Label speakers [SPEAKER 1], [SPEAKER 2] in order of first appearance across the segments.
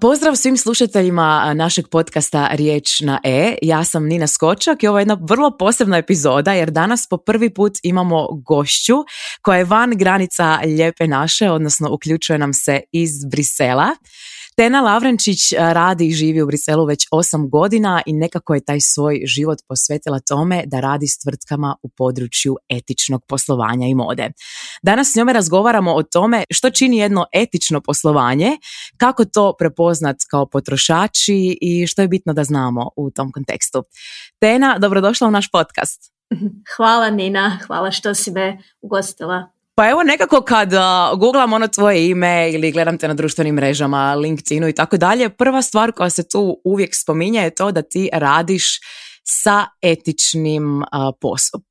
[SPEAKER 1] Pozdrav svim slušateljima našeg podcasta Riječ na E. Ja sam Nina Skočak i ovo je jedna vrlo posebna epizoda jer danas po prvi put imamo gošću koja je van granica Lijepe naše, odnosno uključuje nam se iz Brisela. Tena Lavrenčić e, radi i živi u Briselu već osam godina i nekako je taj svoj život posvetila tome da radi s tvrtkama u području etičnog poslovanja i mode. Danas s njome razgovaramo o tome što čini jedno etično poslovanje, kako to prepoznat kao potrošači i što je bitno da znamo u tom kontekstu. Tena, dobrodošla u naš podcast.
[SPEAKER 2] Hvala Nina, hvala što si me ugostila.
[SPEAKER 1] Pa evo nekako kad googlam ono tvoje ime ili gledam te na društvenim mrežama, LinkedInu i tako dalje, prva stvar koja se tu uvijek spominje je to da ti radiš sa etičnim poslom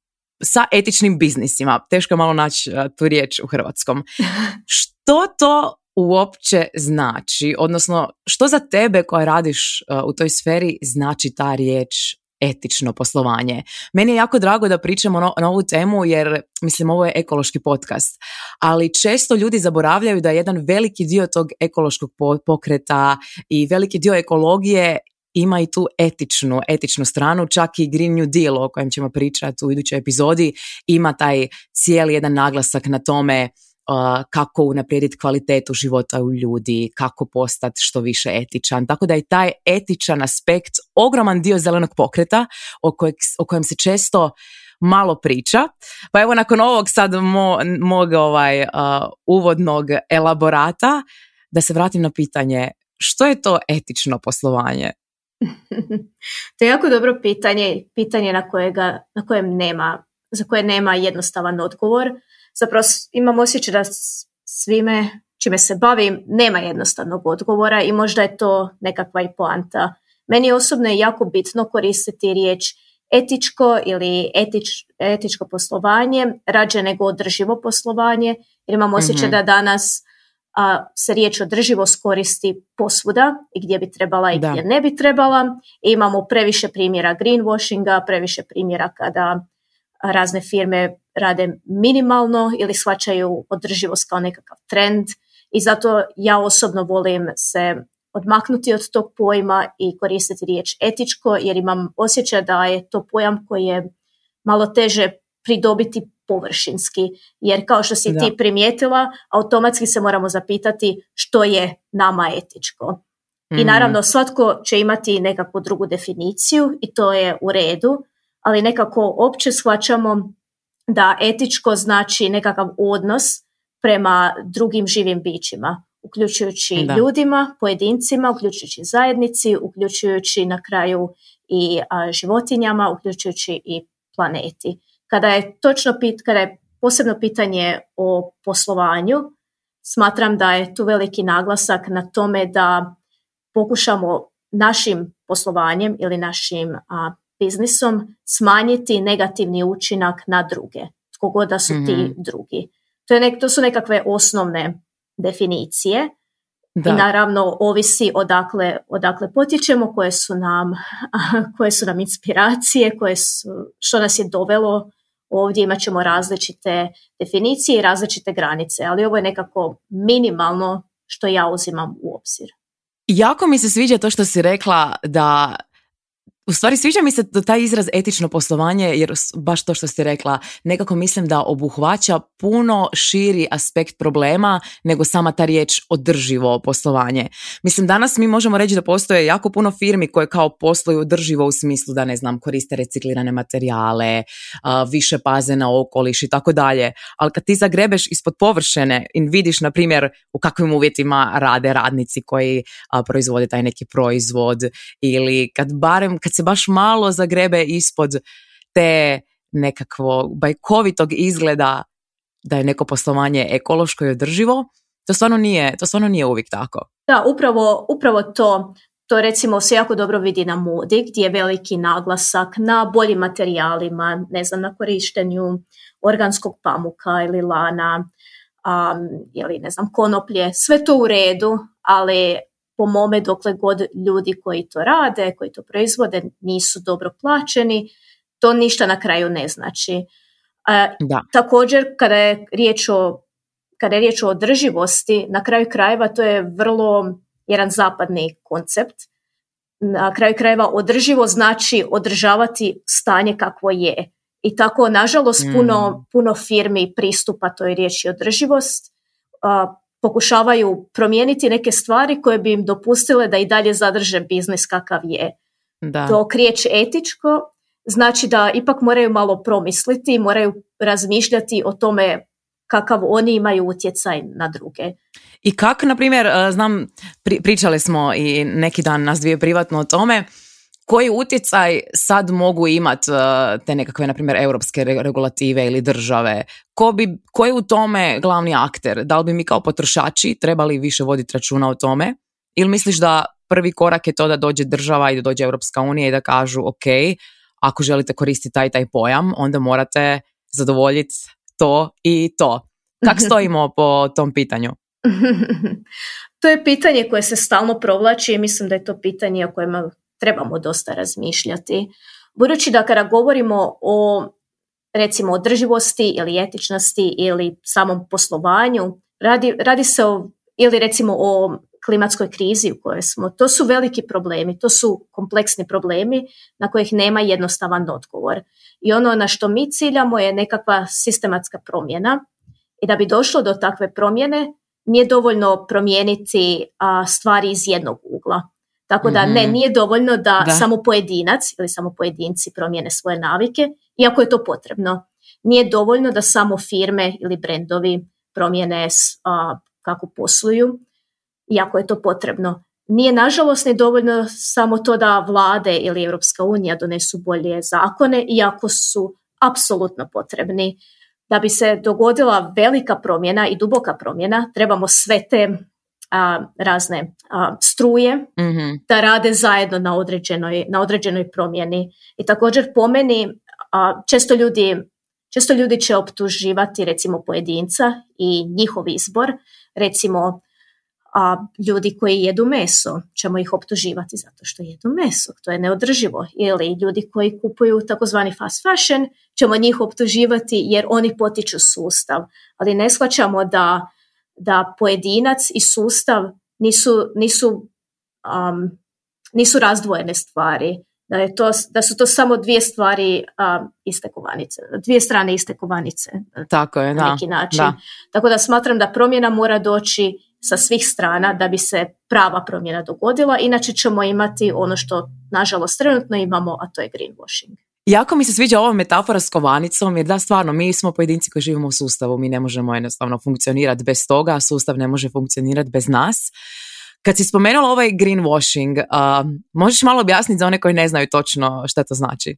[SPEAKER 1] sa etičnim biznisima. Teško je malo naći tu riječ u hrvatskom. Što to uopće znači? Odnosno, što za tebe koja radiš u toj sferi znači ta riječ etično poslovanje. Meni je jako drago da pričamo ono, na, ovu temu jer mislim ovo je ekološki podcast, ali često ljudi zaboravljaju da jedan veliki dio tog ekološkog pokreta i veliki dio ekologije ima i tu etičnu, etičnu stranu, čak i Green New Deal o kojem ćemo pričati u idućoj epizodi, ima taj cijeli jedan naglasak na tome kako unaprijediti kvalitetu života u ljudi, kako postati što više etičan. Tako da je taj etičan aspekt, ogroman dio zelenog pokreta o, o kojem se često malo priča. Pa evo nakon ovog sad mo, mog ovaj, uvodnog elaborata da se vratim na pitanje što je to etično poslovanje?
[SPEAKER 2] to je jako dobro pitanje, pitanje na, kojega, na kojem nema, za koje nema jednostavan odgovor zapravo imam osjećaj da svime čime se bavim nema jednostavnog odgovora i možda je to nekakva i poanta. Meni osobno je jako bitno koristiti riječ etičko ili etič, etičko poslovanje, rađe nego održivo poslovanje, jer imam osjećaj mhm. da danas a, se riječ održivost koristi posvuda i gdje bi trebala i gdje ne bi trebala. imamo previše primjera greenwashinga, previše primjera kada razne firme rade minimalno ili shvaćaju održivost kao nekakav trend i zato ja osobno volim se odmaknuti od tog pojma i koristiti riječ etičko jer imam osjećaj da je to pojam koji je malo teže pridobiti površinski jer kao što si ti primijetila automatski se moramo zapitati što je nama etičko. I mhm. naravno svatko će imati nekakvu drugu definiciju i to je u redu, ali nekako opće shvaćamo da etičko znači nekakav odnos prema drugim živim bićima, uključujući ljudima, pojedincima, uključujući zajednici, uključujući na kraju i životinjama, uključujući i planeti. Kada je točno pit, kada je posebno pitanje o poslovanju, smatram da je tu veliki naglasak na tome da pokušamo našim poslovanjem ili našim a, biznisom smanjiti negativni učinak na druge, tko god da su ti mhm. drugi. To, je nek, su nekakve osnovne definicije. Da. I naravno ovisi odakle, odakle potječemo, koje su nam, koje su nam inspiracije, koje su, što nas je dovelo ovdje imat ćemo različite definicije i različite granice, ali ovo je nekako minimalno što ja uzimam u obzir.
[SPEAKER 1] Jako mi se sviđa to što si rekla da u stvari sviđa mi se taj izraz etično poslovanje jer baš to što ste rekla, nekako mislim da obuhvaća puno širi aspekt problema nego sama ta riječ održivo poslovanje. Mislim danas mi možemo reći da postoje jako puno firmi koje kao posluju održivo u smislu da ne znam koriste reciklirane materijale, više paze na okoliš i tako dalje. Ali kad ti zagrebeš ispod površine i vidiš na primjer u kakvim uvjetima rade radnici koji proizvode taj neki proizvod ili kad barem kad baš malo zagrebe ispod te nekakvog bajkovitog izgleda da je neko poslovanje ekološko i održivo, to stvarno nije, to stvarno nije uvijek tako.
[SPEAKER 2] Da, upravo, upravo to. To recimo se jako dobro vidi na modi gdje je veliki naglasak na boljim materijalima, ne znam, na korištenju organskog pamuka ili lana um, ili ne znam, konoplje. Sve to u redu, ali po mome dokle god ljudi koji to rade, koji to proizvode nisu dobro plaćeni, to ništa na kraju ne znači. E, da. Također kada je riječ o kada riječ o održivosti, na kraju krajeva to je vrlo jedan zapadni koncept. Na kraju krajeva održivo znači održavati stanje kakvo je. I tako, nažalost, puno, mm. puno firmi pristupa toj riječi održivost pokušavaju promijeniti neke stvari koje bi im dopustile da i dalje zadrže biznis kakav je. Da. Dok riječ etičko znači da ipak moraju malo promisliti, moraju razmišljati o tome kakav oni imaju utjecaj na druge.
[SPEAKER 1] I kak, na primjer, e, znam, pričali smo i neki dan nas dvije privatno o tome, koji utjecaj sad mogu imat e, te nekakve, na primjer, europske regulative ili države? Ko, bi, je u tome glavni akter? Da li bi mi kao potrošači trebali više voditi računa o tome? Ili misliš da prvi korak je to da dođe država i da dođe Europska unija i da kažu ok, ako želite koristiti taj taj pojam, onda morate zadovoljiti to i to. Kako stojimo po tom pitanju?
[SPEAKER 2] to je pitanje koje se stalno provlači i mislim da je to pitanje o kojima trebamo dosta razmišljati. Budući da kada govorimo o recimo održivosti ili etičnosti ili samom poslovanju, radi, radi se o, ili recimo o klimatskoj krizi u kojoj smo. To su veliki problemi, to su kompleksni problemi na kojih nema jednostavan odgovor. I ono na što mi ciljamo je nekakva sistematska promjena i da bi došlo do takve promjene nije dovoljno promijeniti a, stvari iz jednog ugla. Tako da ne, mhm. nije dovoljno da, samo pojedinac ili samo pojedinci promijene svoje navike, iako je to potrebno. Nije dovoljno da samo firme ili brendovi promijene kako posluju, iako je to potrebno. Nije nažalost ne dovoljno samo to da vlade ili Europska unija donesu bolje zakone, iako su apsolutno potrebni. Da bi se dogodila velika promjena i duboka promjena, trebamo sve te razne struje mm da rade zajedno na određenoj, na određenoj promjeni. I također po meni često ljudi Često ljudi će optuživati recimo pojedinca i njihov izbor, recimo a ljudi koji jedu meso, ćemo ih optuživati zato što jedu meso, to je neodrživo. Ili ljudi koji kupuju takozvani fast fashion, ćemo njih optuživati jer oni potiču sustav. Ali ne shvaćamo da da pojedinac i sustav nisu, nisu, um, nisu razdvojene stvari. Da, je to, da su to samo dvije stvari um, iste kovanice, dvije strane iste kovanice.
[SPEAKER 1] Tako je, na neki način.
[SPEAKER 2] Tako da smatram da promjena mora doći sa svih strana da bi se prava promjena dogodila, inače ćemo imati ono što nažalost trenutno imamo, a to je greenwashing.
[SPEAKER 1] Jako mi se sviđa ova metafora s kovanicom, jer da, stvarno, mi smo pojedinci koji živimo u sustavu, mi ne možemo jednostavno funkcionirati bez toga, a sustav ne može funkcionirati bez nas. Kad si spomenula ovaj greenwashing, uh, možeš malo objasniti za one koji ne znaju točno što to znači?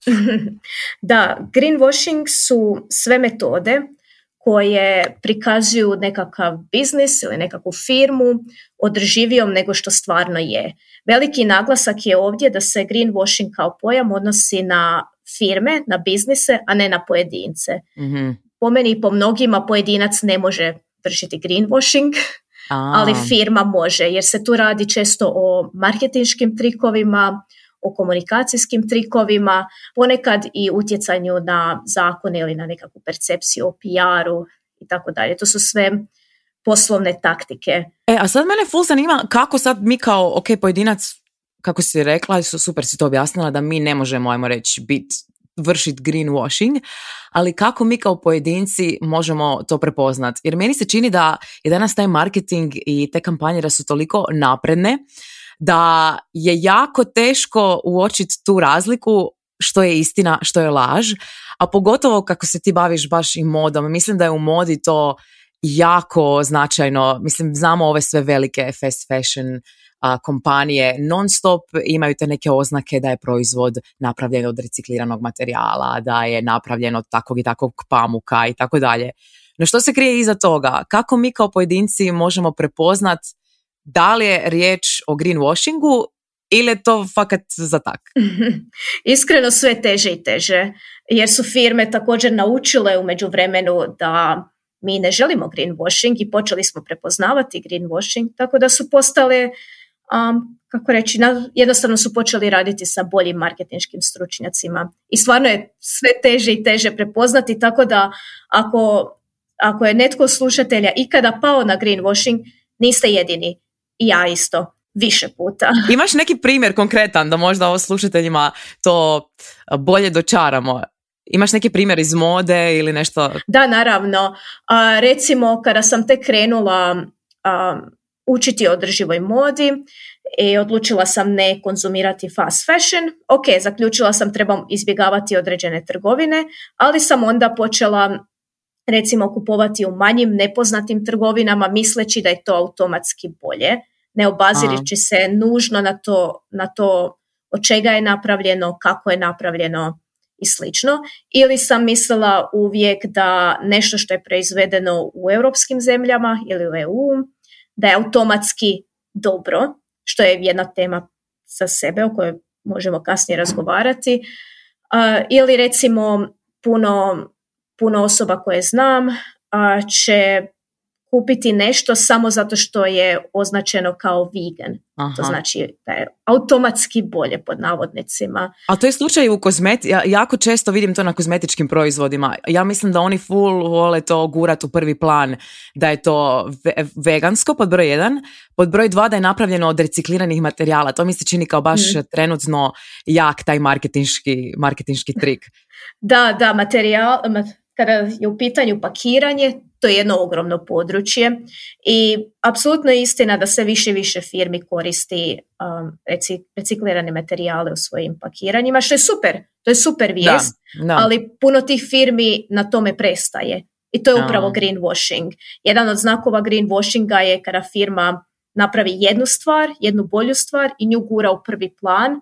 [SPEAKER 2] da, greenwashing su sve metode koje prikazuju nekakav biznis ili nekakvu firmu održivijom nego što stvarno je. Veliki naglasak je ovdje da se greenwashing kao pojam odnosi na firme, na biznise, a ne na pojedince. mm Po meni po mnogima pojedinac ne može vršiti greenwashing, ali firma može jer se tu radi često o marketinškim trikovima, o komunikacijskim trikovima, ponekad i utjecanju na zakone ili na nekakvu percepciju o PR-u i tako dalje. To su sve poslovne taktike.
[SPEAKER 1] E, a sad mene full zanima kako sad mi kao, ok, pojedinac kako si rekla, su, super si to objasnila, da mi ne možemo, ajmo reći, bit, vršiti greenwashing, ali kako mi kao pojedinci možemo to prepoznat? Jer meni se čini da je danas taj marketing i te kampanje da su toliko napredne da je jako teško uočiti tu razliku što je istina, što je laž, a pogotovo kako se ti baviš baš i modom. Mislim da je u modi to jako značajno. Mislim, znamo ove sve velike fast fashion a, kompanije non stop imaju te neke oznake da je proizvod napravljen od recikliranog materijala, da je napravljen od takvog i takvog pamuka i tako dalje. No što se krije iza toga? Kako mi kao pojedinci možemo prepoznat da li je riječ o greenwashingu ili je to fakat za tak?
[SPEAKER 2] Iskreno sve teže i teže, jer su firme također naučile u međuvremenu da mi ne želimo greenwashing i počeli smo prepoznavati greenwashing, tako da su postale um, kako reći, jednostavno su počeli raditi sa boljim marketinškim stručnjacima. I stvarno je sve teže i teže prepoznati, tako da ako, ako je netko slušatelja ikada pao na greenwashing, niste jedini. I ja isto više puta.
[SPEAKER 1] Imaš neki primjer konkretan da možda ovo slušateljima to bolje dočaramo? Imaš neki primjer iz mode ili nešto?
[SPEAKER 2] Da, naravno. A, recimo, kada sam te krenula učiti održivoj modi i odlučila sam ne konzumirati fast fashion. Ok, zaključila sam trebam izbjegavati određene trgovine, ali sam onda počela recimo kupovati u manjim nepoznatim trgovinama misleći da je to automatski bolje, ne obazirići se nužno na to, na to od čega je napravljeno, kako je napravljeno i slično. Ili sam mislila uvijek da nešto što je proizvedeno u europskim zemljama ili u EU, da je automatski dobro, što je jedna tema za sebe o kojoj možemo kasnije razgovarati. Uh, ili recimo puno, puno osoba koje znam uh, će kupiti nešto samo zato što je označeno kao vegan. Aha. To znači da je automatski bolje pod navodnicima.
[SPEAKER 1] A to je slučaj u kozmeti, ja jako često vidim to na kozmetičkim proizvodima. Ja mislim da oni full vole to gurat u prvi plan, da je to vegansko pod broj jedan, pod broj dva da je napravljeno od recikliranih materijala. To mi se čini kao baš mm. trenutno jak taj marketinški, marketinški trik.
[SPEAKER 2] Da, da, materijal, kada je u pitanju pakiranje, to je jedno ogromno područje i apsolutno je istina da se više i više firmi koristi um, reciklirane materijale u svojim pakiranjima, što je super, to je super vijest, ali puno tih firmi na tome prestaje. I to je upravo da. greenwashing. Jedan od znakova greenwashinga je kada firma napravi jednu stvar, jednu bolju stvar i nju gura u prvi plan,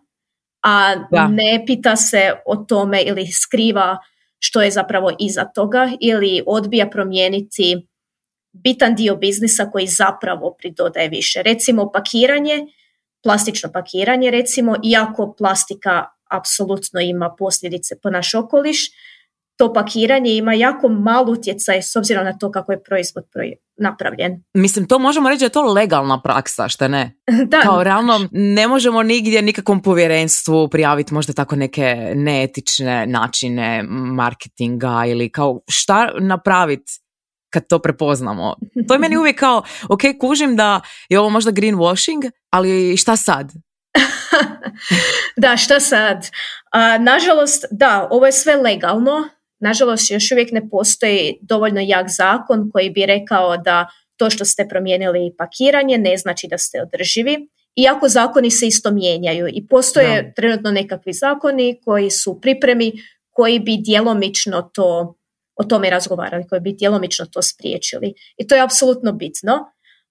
[SPEAKER 2] a ne pita se o tome ili skriva što je zapravo iza toga ili odbija promijeniti bitan dio biznisa koji zapravo pridodaje više. Recimo pakiranje, plastično pakiranje recimo, iako plastika apsolutno ima posljedice po naš okoliš, to pakiranje ima jako malo utjecaj s obzirom na to kako je proizvod napravljen.
[SPEAKER 1] Mislim, to možemo reći da je to legalna praksa, što ne? da. Kao realno ne možemo nigdje nikakvom povjerenstvu prijaviti možda tako neke neetične načine marketinga ili kao šta napraviti kad to prepoznamo. To je meni uvijek kao, ok, kužim da je ovo možda greenwashing, ali šta sad?
[SPEAKER 2] da, šta sad? A, nažalost, da, ovo je sve legalno, Nažalost, još uvijek ne postoji dovoljno jak zakon koji bi rekao da to što ste promijenili pakiranje ne znači da ste održivi, iako zakoni se isto mijenjaju i postoje trenutno nekakvi zakoni koji su u pripremi, koji bi djelomično to, o tome razgovarali, koji bi djelomično to spriječili. I to je apsolutno bitno,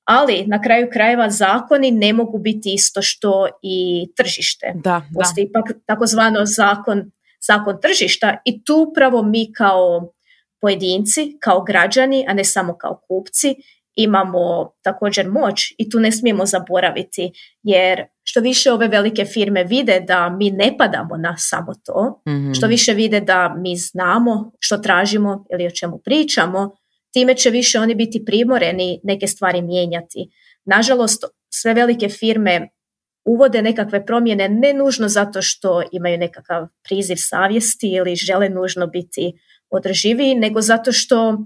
[SPEAKER 2] ali na kraju krajeva zakoni ne mogu biti isto što i tržište. Da, postoji ipak takozvano zakon zakon tržišta i tu upravo mi kao pojedinci, kao građani, a ne samo kao kupci, imamo također moć i tu ne smijemo zaboraviti jer što više ove velike firme vide da mi ne padamo na samo to, mhm. što više vide da mi znamo što tražimo ili o čemu pričamo, time će više oni biti primoreni neke stvari mijenjati. Nažalost, sve velike firme uvode nekakve promjene ne nužno zato što imaju nekakav priziv savjesti ili žele nužno biti održivi, nego zato što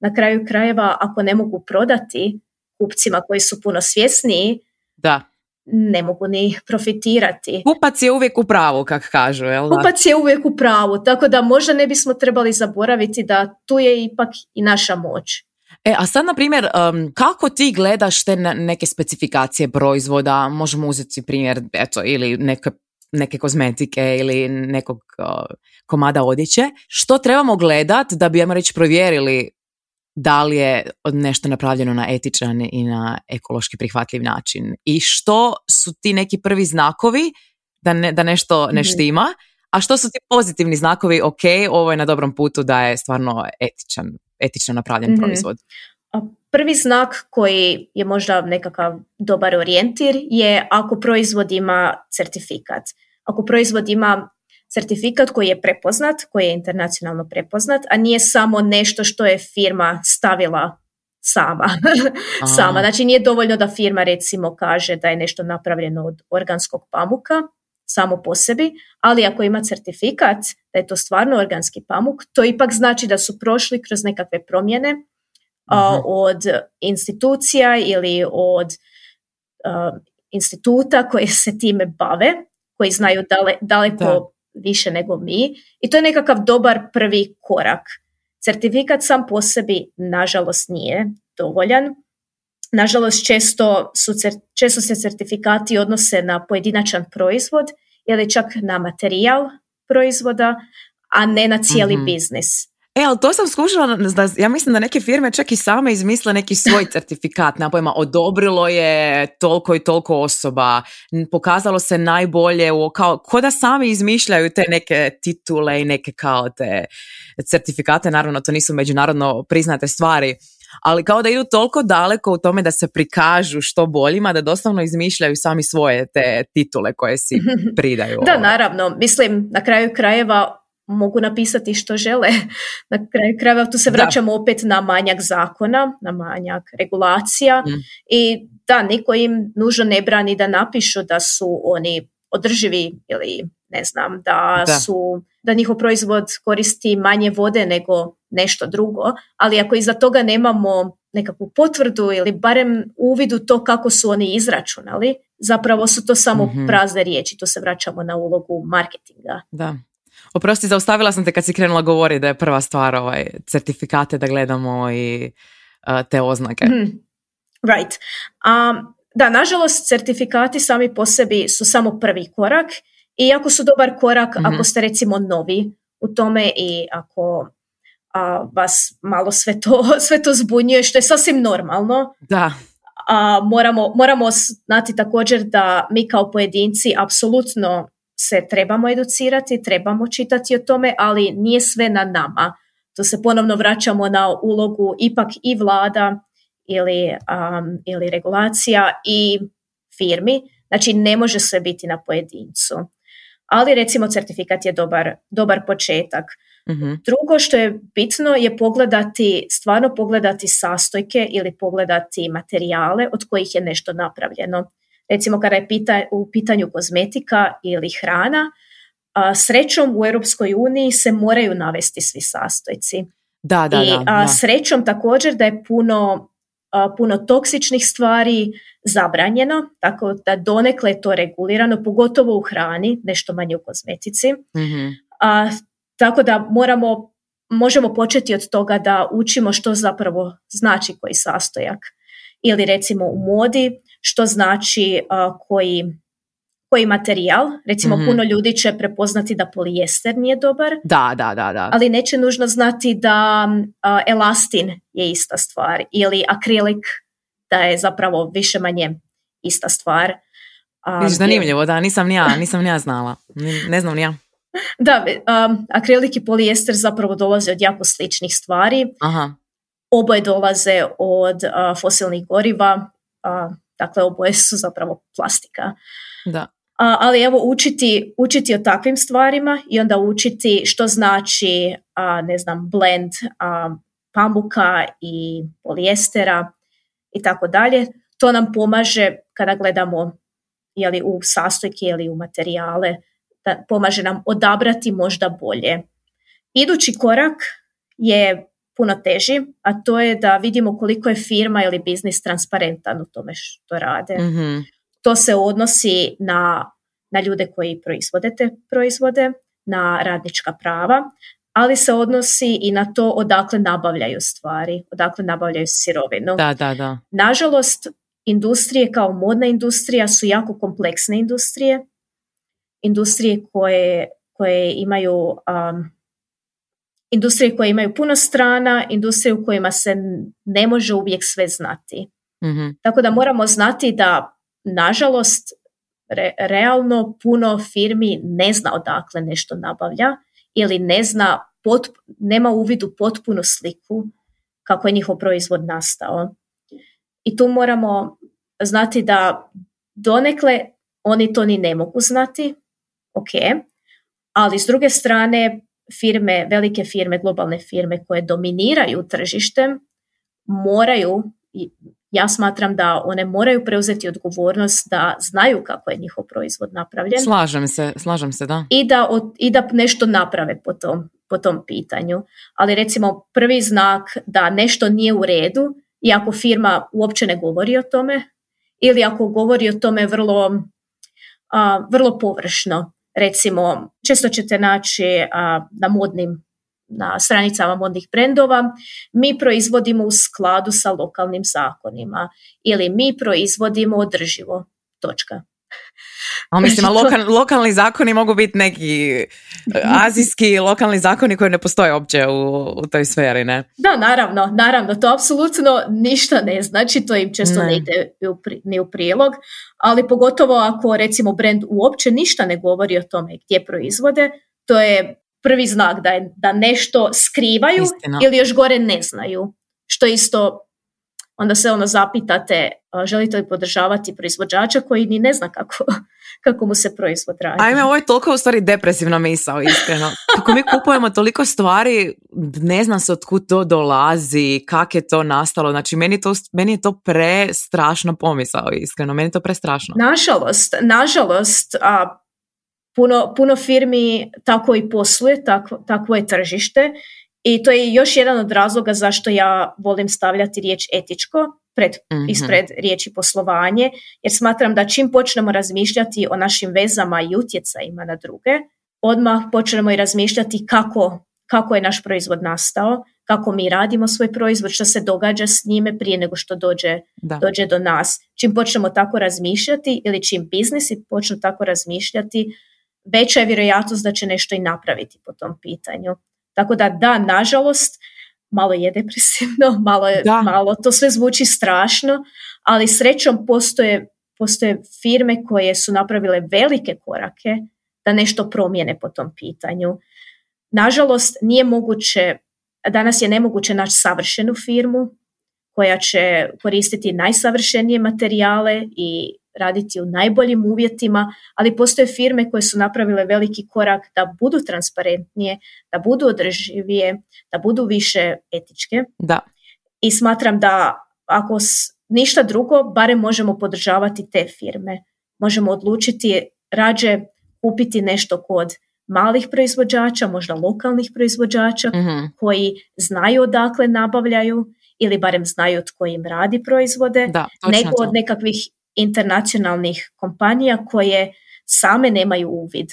[SPEAKER 2] na kraju krajeva ako ne mogu prodati kupcima koji su puno svjesniji, da. ne mogu ni profitirati.
[SPEAKER 1] Kupac je uvijek u pravu, kak kažu. Jel
[SPEAKER 2] Kupac je uvijek u pravu, tako da možda ne bismo trebali zaboraviti da tu je ipak i naša moć.
[SPEAKER 1] E, a sad, na primjer, kako ti gledaš te neke specifikacije proizvoda? Možemo uzeti primjer, eto, ili neke neke kozmetike ili nekog komada odjeće, što trebamo gledat da bi, ajmo reći, provjerili da li je nešto napravljeno na etičan i na ekološki prihvatljiv način i što su ti neki prvi znakovi da, ne, da nešto mhm. ne štima, a što su ti pozitivni znakovi, ok, ovo je na dobrom putu da je stvarno etičan etično napravljen mhm. proizvod?
[SPEAKER 2] Prvi znak koji je možda nekakav dobar orijentir je ako proizvod ima certifikat. Ako proizvod ima certifikat koji je prepoznat, koji je internacionalno prepoznat, a nije samo nešto što je firma stavila sama. sama. Znači nije dovoljno da firma recimo kaže da je nešto napravljeno od organskog pamuka, samo po sebi, ali ako ima certifikat da je to stvarno organski pamuk, to ipak znači da su prošli kroz nekakve promjene mhm. od institucija ili od instituta koje se time bave, koji znaju daleko više nego mi i to je nekakav dobar prvi korak. Certifikat sam po sebi nažalost nije dovoljan. Nažalost, često, su, često se certifikati odnose na pojedinačan proizvod ili čak na materijal proizvoda, a ne na cijeli mhm. biznis.
[SPEAKER 1] E, ali to sam skušala, ja mislim da neke firme čak i same izmisle neki svoj certifikat, pojma, odobrilo je toliko i toliko osoba, pokazalo se najbolje, kao, ko da sami izmišljaju te neke titule i neke kao te certifikate, naravno to nisu međunarodno priznate stvari, ali kao da idu toliko daleko u tome da se prikažu što boljima, da doslovno izmišljaju sami svoje te titule koje si pridaju.
[SPEAKER 2] da, ono. naravno. Mislim, na kraju krajeva mogu napisati što žele. Na kraju krajeva tu se vraćamo opet na manjak zakona, na manjak regulacija mm. i da, niko im nužno ne brani da napišu da su oni održivi ili ne znam, da, da. su da njihov proizvod koristi manje vode nego nešto drugo, ali ako iza toga nemamo nekakvu potvrdu ili barem uvidu to kako su oni izračunali, zapravo su to samo mhm. prazne riječi, to se vraćamo na ulogu marketinga.
[SPEAKER 1] Da. Oprosti, zaustavila sam te kad si krenula govoriti da je prva stvar ovaj certifikate da gledamo i e, te oznake. Mm.
[SPEAKER 2] Right. Um, da, nažalost, certifikati sami po sebi su samo prvi korak i jako su dobar korak mm ako ste recimo novi u tome i ako vas malo sve to, sve to zbunjuje, što je sasvim normalno. Da. A, moramo, moramo znati također da mi kao pojedinci apsolutno se trebamo educirati, trebamo čitati o tome, ali nije sve na nama. To se ponovno vraćamo na ulogu ipak i vlada ili, um, ili regulacija i firmi. Znači ne može sve biti na pojedincu. Ali recimo certifikat je dobar, dobar početak. Mm-hmm. Drugo što je bitno je pogledati, stvarno pogledati sastojke ili pogledati materijale od kojih je nešto napravljeno. Recimo kada je pita, u pitanju kozmetika ili hrana, a, srećom u Europskoj uniji se moraju navesti svi sastojci. Da, da, I da, a, srećom također da je puno, puno toksičnih stvari zabranjeno, tako da donekle je to regulirano, pogotovo u hrani, nešto manje u kozmetici. Mm-hmm. A, tako da moramo, možemo početi od toga da učimo što zapravo znači koji sastojak. Ili recimo u modi, što znači koji, koji materijal. Recimo mhm. puno ljudi će prepoznati da polijester nije dobar.
[SPEAKER 1] Da, da, da. da.
[SPEAKER 2] Ali neće nužno znati da elastin je ista stvar. Ili akrilik da je zapravo više manje ista stvar.
[SPEAKER 1] Um, zanimljivo, da, nisam ni ja, nisam ja znala. Ne, znam ja.
[SPEAKER 2] Da, um, akrilik i polijester zapravo dolaze od jako sličnih stvari. Aha. Oboje dolaze od uh, fosilnih goriva, uh, dakle oboje su zapravo plastika. Da. ali evo učiti, učiti o takvim stvarima i onda učiti što znači, ne znam, blend a, pambuka i polijestera i tako dalje. To nam pomaže kada gledamo je li u sastojke ili u materijale da pomaže nam odabrati možda bolje. Idući korak je puno teži, a to je da vidimo koliko je firma ili biznis transparentan u tome što rade. Mhm. To se odnosi na, na ljude koji proizvode te proizvode, na radnička prava, ali se odnosi i na to odakle nabavljaju stvari, odakle nabavljaju sirovinu.
[SPEAKER 1] Da, da, da.
[SPEAKER 2] Nažalost, industrije kao modna industrija su jako kompleksne industrije industrije koje, koje imaju um, industrije koje imaju puno strana, industrije u kojima se ne može uvijek sve znati. mm Tako da moramo znati da, nažalost, realno puno firmi ne zna odakle nešto nabavlja ili ne zna, nema uvidu potpunu sliku kako je njihov proizvod nastao. I tu moramo znati da donekle oni to ni ne mogu znati, ok, ali s druge strane firme, velike firme, globalne firme koje dominiraju tržištem moraju, ja smatram da one moraju preuzeti odgovornost da znaju kako je njihov proizvod napravljen.
[SPEAKER 1] Slažem se, slažem se, da.
[SPEAKER 2] I da, i da nešto naprave po tom, po tom pitanju. Ali recimo prvi znak da nešto nije u redu i ako firma uopće ne govori o tome ili ako govori o tome vrlo, vrlo površno recimo, često ćete naći a, na modnim na stranicama modnih brendova, mi proizvodimo u skladu sa lokalnim zakonima ili mi proizvodimo održivo. Točka.
[SPEAKER 1] A mislim, a lokalni zakoni mogu biti neki e, azijski lokalni zakoni koji ne postoje uopće u, toj sferi, ne?
[SPEAKER 2] Da, naravno, naravno, to apsolutno ništa ne znači, to im često ne, ide ni u prilog, ali pogotovo ako recimo brand uopće ništa ne govori o tome gdje proizvode, to je prvi znak da, je, da nešto skrivaju ili još gore ne znaju, što isto onda se ono zapitate e, želite li podržavati proizvođača koji ni ne zna kako, kako mu se proizvod radi.
[SPEAKER 1] Ajme, ovo je toliko u stvari depresivna misao, iskreno. Kako mi kupujemo toliko stvari, ne zna se kud to dolazi, kak je to nastalo. Znači, meni, to, meni je to prestrašno pomisao, iskreno. Meni je to prestrašno.
[SPEAKER 2] Nažalost, nažalost, a, puno, puno firmi tako i posluje, takvo tako je tržište i to je još jedan od razloga zašto ja volim stavljati riječ etičko pred, mhm. ispred riječi poslovanje, jer smatram da čim počnemo razmišljati o našim vezama i utjecajima na druge, odmah počnemo i razmišljati kako, kako je naš proizvod nastao, kako mi radimo svoj proizvod, što se događa s njime prije nego što dođe, dođe do nas. Čim počnemo tako razmišljati ili čim biznisi počnu tako razmišljati, veća je vjerojatnost da će nešto i napraviti po tom pitanju. Tako da da, nažalost, malo je depresivno, malo, je, malo to sve zvuči strašno, ali srećom postoje, postoje firme koje su napravile velike korake da nešto promijene po tom pitanju. Nažalost, nije moguće, danas je nemoguće naći savršenu firmu koja će koristiti najsavršenije materijale i raditi u najboljim uvjetima, ali postoje firme koje su napravile veliki korak da budu transparentnije, da budu održivije, da budu više etičke. Da. I smatram da ako ništa drugo, barem možemo podržavati te firme. Možemo odlučiti rađe kupiti nešto kod malih proizvođača, možda lokalnih proizvođača mhm. koji znaju odakle nabavljaju ili barem znaju tko im radi proizvode, da, nego od nekakvih internacionalnih kompanija koje same nemaju uvid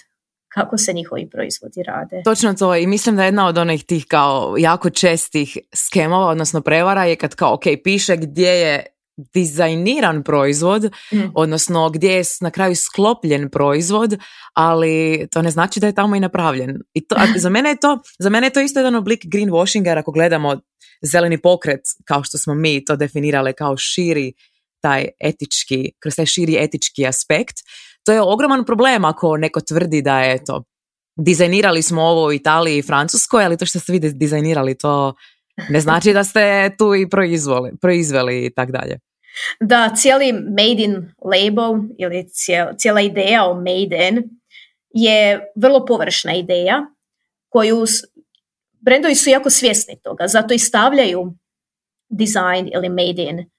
[SPEAKER 2] kako se njihovi proizvodi rade.
[SPEAKER 1] Točno to i mislim da jedna od onih tih kao jako čestih skemova, odnosno prevara je kad kao ok, piše gdje je dizajniran proizvod, mm. odnosno gdje je na kraju sklopljen proizvod, ali to ne znači da je tamo i napravljen. I to, za, mene je to, za mene to isto jedan oblik greenwashinga ako gledamo zeleni pokret, kao što smo mi to definirale kao širi taj etički, kroz taj širi etički aspekt. To je ogroman problem ako neko tvrdi da je to dizajnirali smo ovo u Italiji i Francuskoj, ali to što ste vi dizajnirali to ne znači da ste tu i proizvoli, proizveli i tako dalje.
[SPEAKER 2] Da, cijeli made in label ili cijela ideja o made in je vrlo površna ideja koju brendovi su jako svjesni toga, zato i stavljaju dizajn ili made in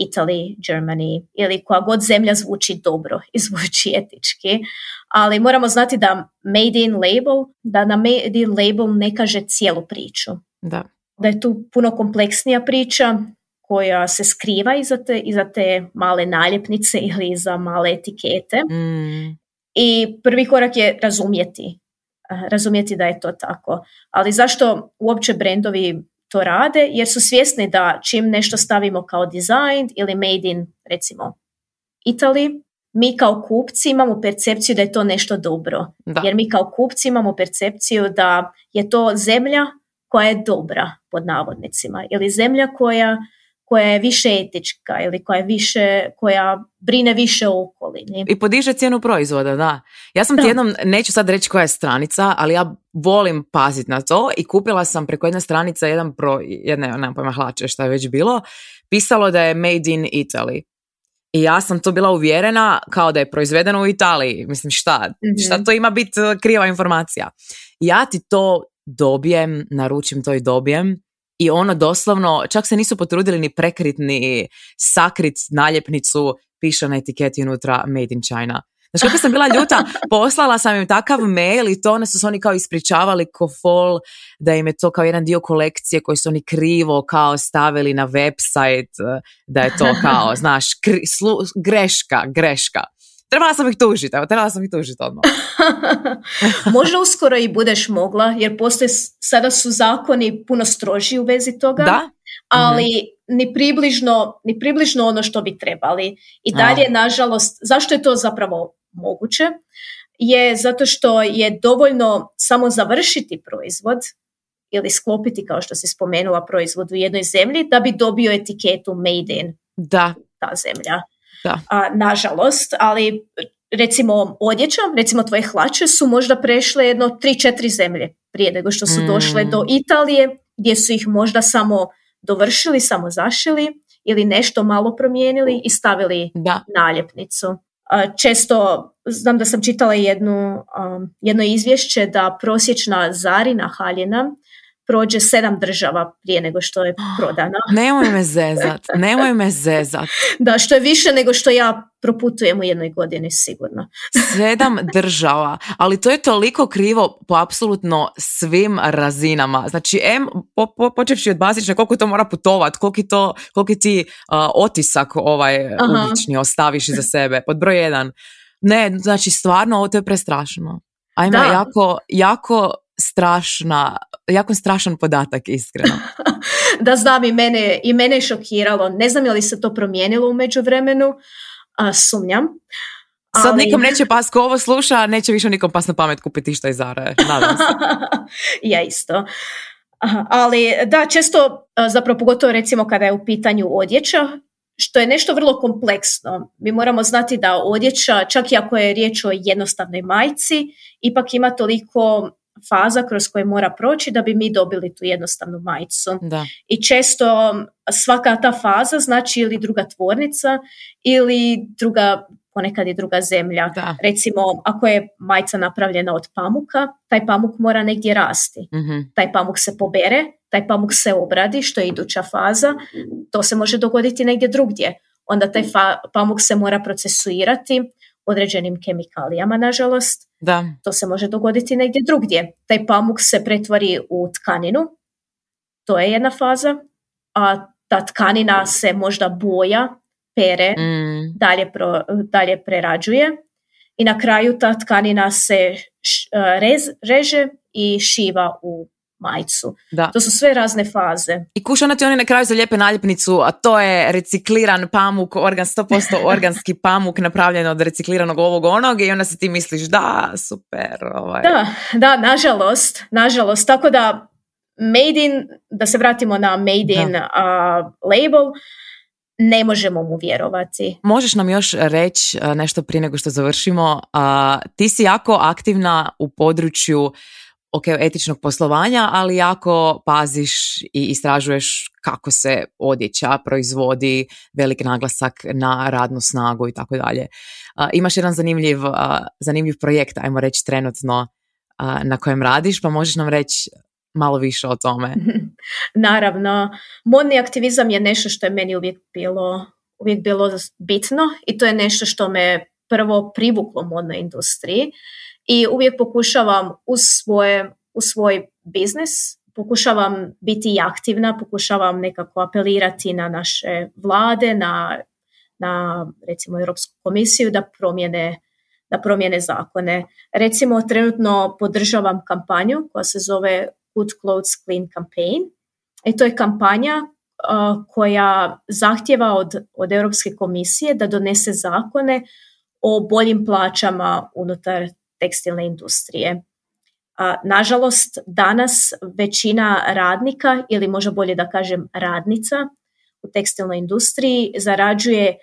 [SPEAKER 2] Italy, Germany ili koja god zemlja zvuči dobro i zvuči etički, ali moramo znati da made in label, da na made in label ne kaže cijelu priču. Da. Da je tu puno kompleksnija priča koja se skriva iza te, iza te male naljepnice ili iza male etikete. Mm. I prvi korak je razumjeti eh, razumjeti da je to tako. Ali zašto uopće brendovi to rade jer su svjesni da čim nešto stavimo kao designed ili made in recimo Italy, mi kao kupci imamo percepciju da je to nešto dobro. Jer mi kao kupci imamo percepciju da je to zemlja koja je dobra pod navodnicima ili zemlja koja koja je više etička ili koja je više, koja brine više o okolini.
[SPEAKER 1] I podiže cijenu proizvoda, da. Ja sam ti jednom, neću sad reći koja je stranica, ali ja volim paziti na to i kupila sam preko jedne stranice jedan pro, jedne, pojma hlače što je već bilo, pisalo da je made in Italy. I ja sam to bila uvjerena kao da je proizvedeno u Italiji. Mislim, šta? Mhm. Šta to ima biti eh, kriva informacija? Ja ti to dobijem, naručim to i dobijem i ono doslovno, čak se nisu potrudili ni prekrit ni sakrit naljepnicu, piše na etiketi unutra Made in China. Znaš kako sam bila ljuta, poslala sam im takav mail i to ne su se oni kao ispričavali ko fol, da im je to kao jedan dio kolekcije koji su oni krivo kao stavili na website, eh, da je to kao, znaš, greška, greška trebala sam ih tužiti, evo, trebala sam ih tužiti odmah.
[SPEAKER 2] Možda uskoro i budeš mogla, jer postoje, sada su zakoni puno stroži u vezi toga, da? ali mhm. ni, približno, ni približno ono što bi trebali. I dalje, nažalost, zašto je to zapravo moguće? Je zato što je dovoljno samo završiti proizvod, ili sklopiti, kao što se spomenula, proizvod u jednoj zemlji da bi dobio etiketu made in da. ta zemlja. Da. nažalost, ali recimo odjećom, recimo tvoje hlače su možda prešle jedno 3-4 zemlje prije nego što su došle do mm. Italije gdje su ih možda samo dovršili, samo zašili ili nešto malo promijenili i stavili da. naljepnicu. Često, znam da sam čitala jednu, jedno izvješće da prosječna zarina haljina prođe sedam država prije nego što je prodana.
[SPEAKER 1] nemoj me zezat, nemoj me zezat.
[SPEAKER 2] Da, što je više nego što ja proputujem u jednoj godini sigurno.
[SPEAKER 1] sedam država, ali to je toliko krivo po apsolutno svim razinama. Znači, em, po, počevši od bazične, koliko to mora putovat, koliki, to, koliki ti otisak ovaj ulični ostaviš iza sebe, pod broj jedan. Ne, znači stvarno ovo to je prestrašno. Ajme, jako, jako strašna, jako strašan podatak, iskreno.
[SPEAKER 2] da znam, i mene, i mene je šokiralo. Ne znam je li se to promijenilo u međuvremenu, a, sumnjam.
[SPEAKER 1] Sad nikom neće pas ko ovo sluša, neće više nikom pas na pamet kupiti što iz Zara, nadam
[SPEAKER 2] ja isto. Ali da, često, zapravo pogotovo recimo kada je u pitanju odjeća, što je nešto vrlo kompleksno. Mi moramo znati da odjeća, čak i ako je riječ o jednostavnoj majci, ipak ima toliko faza kroz koje mora proći da bi mi dobili tu jednostavnu majicu. Da. I često svaka ta faza znači ili druga tvornica ili druga ponekad i druga zemlja. Recimo, ako je majca napravljena od pamuka, taj pamuk mora negdje rasti. Mhm. Taj pamuk se pobere, taj pamuk se obradi, što je iduća faza. To se može dogoditi negdje drugdje. Onda taj pamuk se mora procesuirati, određenim kemikalijama, nažalost. Da. To se može dogoditi negdje drugdje. Taj pamuk se pretvori u tkaninu, to je jedna faza, a ta tkanina se možda boja, pere, mm. dalje, dalje prerađuje i na kraju ta tkanina se e, reže i šiva u majicu. Da. To su sve razne faze.
[SPEAKER 1] I kuš ti oni na kraju lijepe naljepnicu, a to je recikliran pamuk, organ, 100% organski pamuk napravljen od recikliranog ovog onog i onda se ti misliš da, super. Ovaj.
[SPEAKER 2] Da, da, nažalost, nažalost. Tako da made in, da se vratimo na made in label, ne možemo mu vjerovati.
[SPEAKER 1] Možeš nam još reći e, nešto prije nego što završimo. ti si jako aktivna u području ok, etičnog poslovanja, ali jako paziš i istražuješ kako se odjeća, proizvodi, velik naglasak na radnu snagu i tako dalje. Imaš jedan zanimljiv, zanimljiv projekt, ajmo reći trenutno, na kojem radiš, pa možeš nam reći malo više o tome.
[SPEAKER 2] Naravno, modni aktivizam je nešto što je meni uvijek bilo, uvijek bilo bitno i to je nešto što me prvo privuklo modnoj industriji i uvijek pokušavam u, u svoj biznis, pokušavam biti aktivna, pokušavam nekako apelirati na naše vlade, na, na recimo Europsku komisiju da promjene da promjene zakone. Recimo, trenutno podržavam kampanju koja se zove Good Clothes Clean Campaign i to je kampanja koja zahtjeva od, od Europske komisije da donese zakone o boljim plaćama unutar tekstilne industrije. Nažalost, danas većina radnika ili možda bolje da kažem radnica u tekstilnoj industriji zarađuje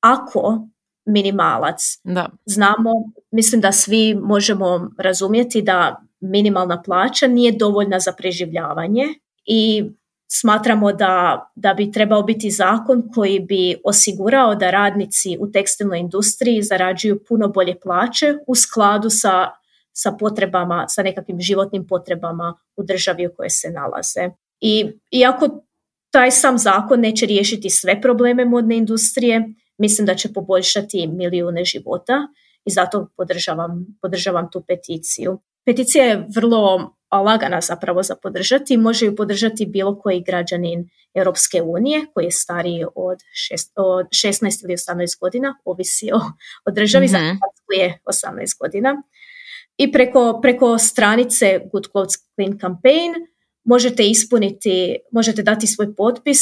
[SPEAKER 2] ako minimalac. Da. Znamo, mislim da svi možemo razumjeti da minimalna plaća nije dovoljna za preživljavanje i smatramo da, da bi trebao biti zakon koji bi osigurao da radnici u tekstilnoj industriji zarađuju puno bolje plaće u skladu sa, sa potrebama, sa nekakvim životnim potrebama u državi u kojoj se nalaze. I iako taj sam zakon neće riješiti sve probleme modne industrije, mislim da će poboljšati milijune života i zato podržavam, podržavam tu peticiju. Peticija je vrlo lagana zapravo za podržati. Može ju podržati bilo koji građanin Europske unije koji je stariji od, šest, od 16 ili 18 godina, ovisi o, o državi, mm je 18 godina. I preko, preko stranice Good Clothes Clean Campaign možete ispuniti, možete dati svoj potpis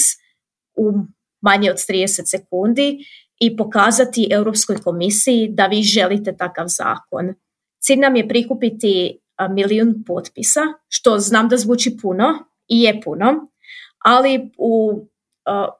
[SPEAKER 2] u manje od 30 sekundi i pokazati Europskoj komisiji da vi želite takav zakon. Cilj nam je prikupiti milijun potpisa, što znam da zvuči puno i je puno, ali u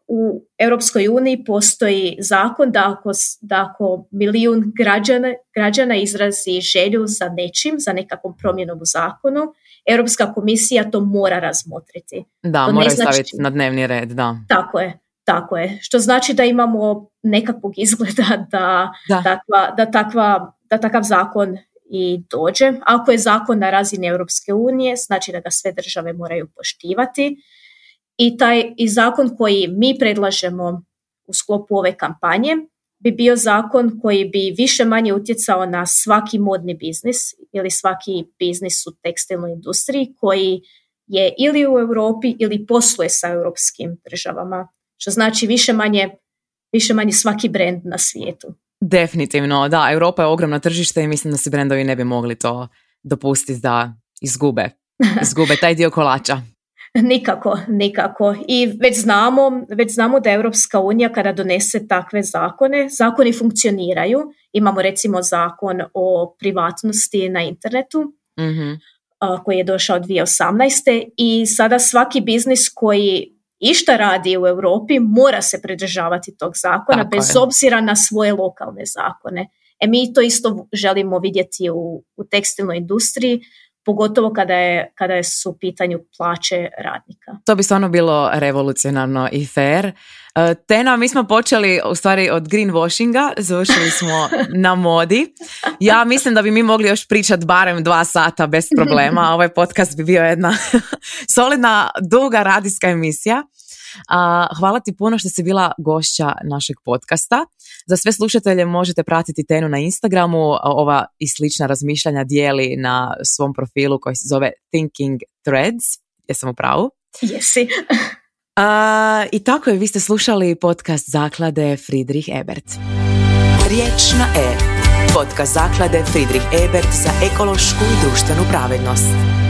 [SPEAKER 2] u Europskoj uniji postoji zakon da ako, da ako milijun građana, građana izrazi želju za nečim, za nekakvom promjenom u zakonu, Europska komisija to mora razmotriti.
[SPEAKER 1] Da, to mora znači- staviti na dnevni red, da.
[SPEAKER 2] Tako je, tako je. Što znači da imamo nekakvog izgleda da, da. Takva, da, takva, da takav zakon i dođe. Ako je zakon na razini Europske unije, znači da ga sve države moraju poštivati. I taj i zakon koji mi predlažemo u sklopu ove kampanje bi bio zakon koji bi više manje utjecao na svaki modni biznis ili svaki biznis u tekstilnoj industriji koji je ili u Europi ili posluje sa europskim državama, što znači više manje, više manje svaki brend na svijetu.
[SPEAKER 1] Definitivno, da, Europa je ogromno tržište i mislim da si brendovi ne bi mogli to dopustiti da izgube, izgube taj dio kolača.
[SPEAKER 2] Nikako, nikako. I već znamo, već znamo da Europska unija kada donese takve zakone, zakoni funkcioniraju. Imamo recimo zakon o privatnosti na internetu mhm. koji je došao 2018. I sada svaki biznis koji išta radi u Europi mora se pridržavati tog zakona bez obzira na svoje lokalne zakone. E mi to isto želimo vidjeti u, u tekstilnoj industriji pogotovo kada, je, kada su u pitanju plaće radnika.
[SPEAKER 1] To bi stvarno bilo revolucionarno i fair. E, Tena, mi smo počeli u stvari od greenwashinga, završili smo na modi. Ja mislim da bi mi mogli još pričati barem dva sata bez problema. Ovaj podcast bi bio jedna solidna, duga radijska emisija. Hvala ti puno što si bila gošća našeg podcasta. Za sve slušatelje možete pratiti Tenu na Instagramu, ova i slična razmišljanja dijeli na svom profilu koji se zove Thinking Threads. Jesam u pravu?
[SPEAKER 2] Jesi.
[SPEAKER 1] I tako je, vi ste slušali podcast zaklade Friedrich Ebert. Riječ na E. Podcast zaklade Friedrich Ebert za ekološku i društvenu pravednost.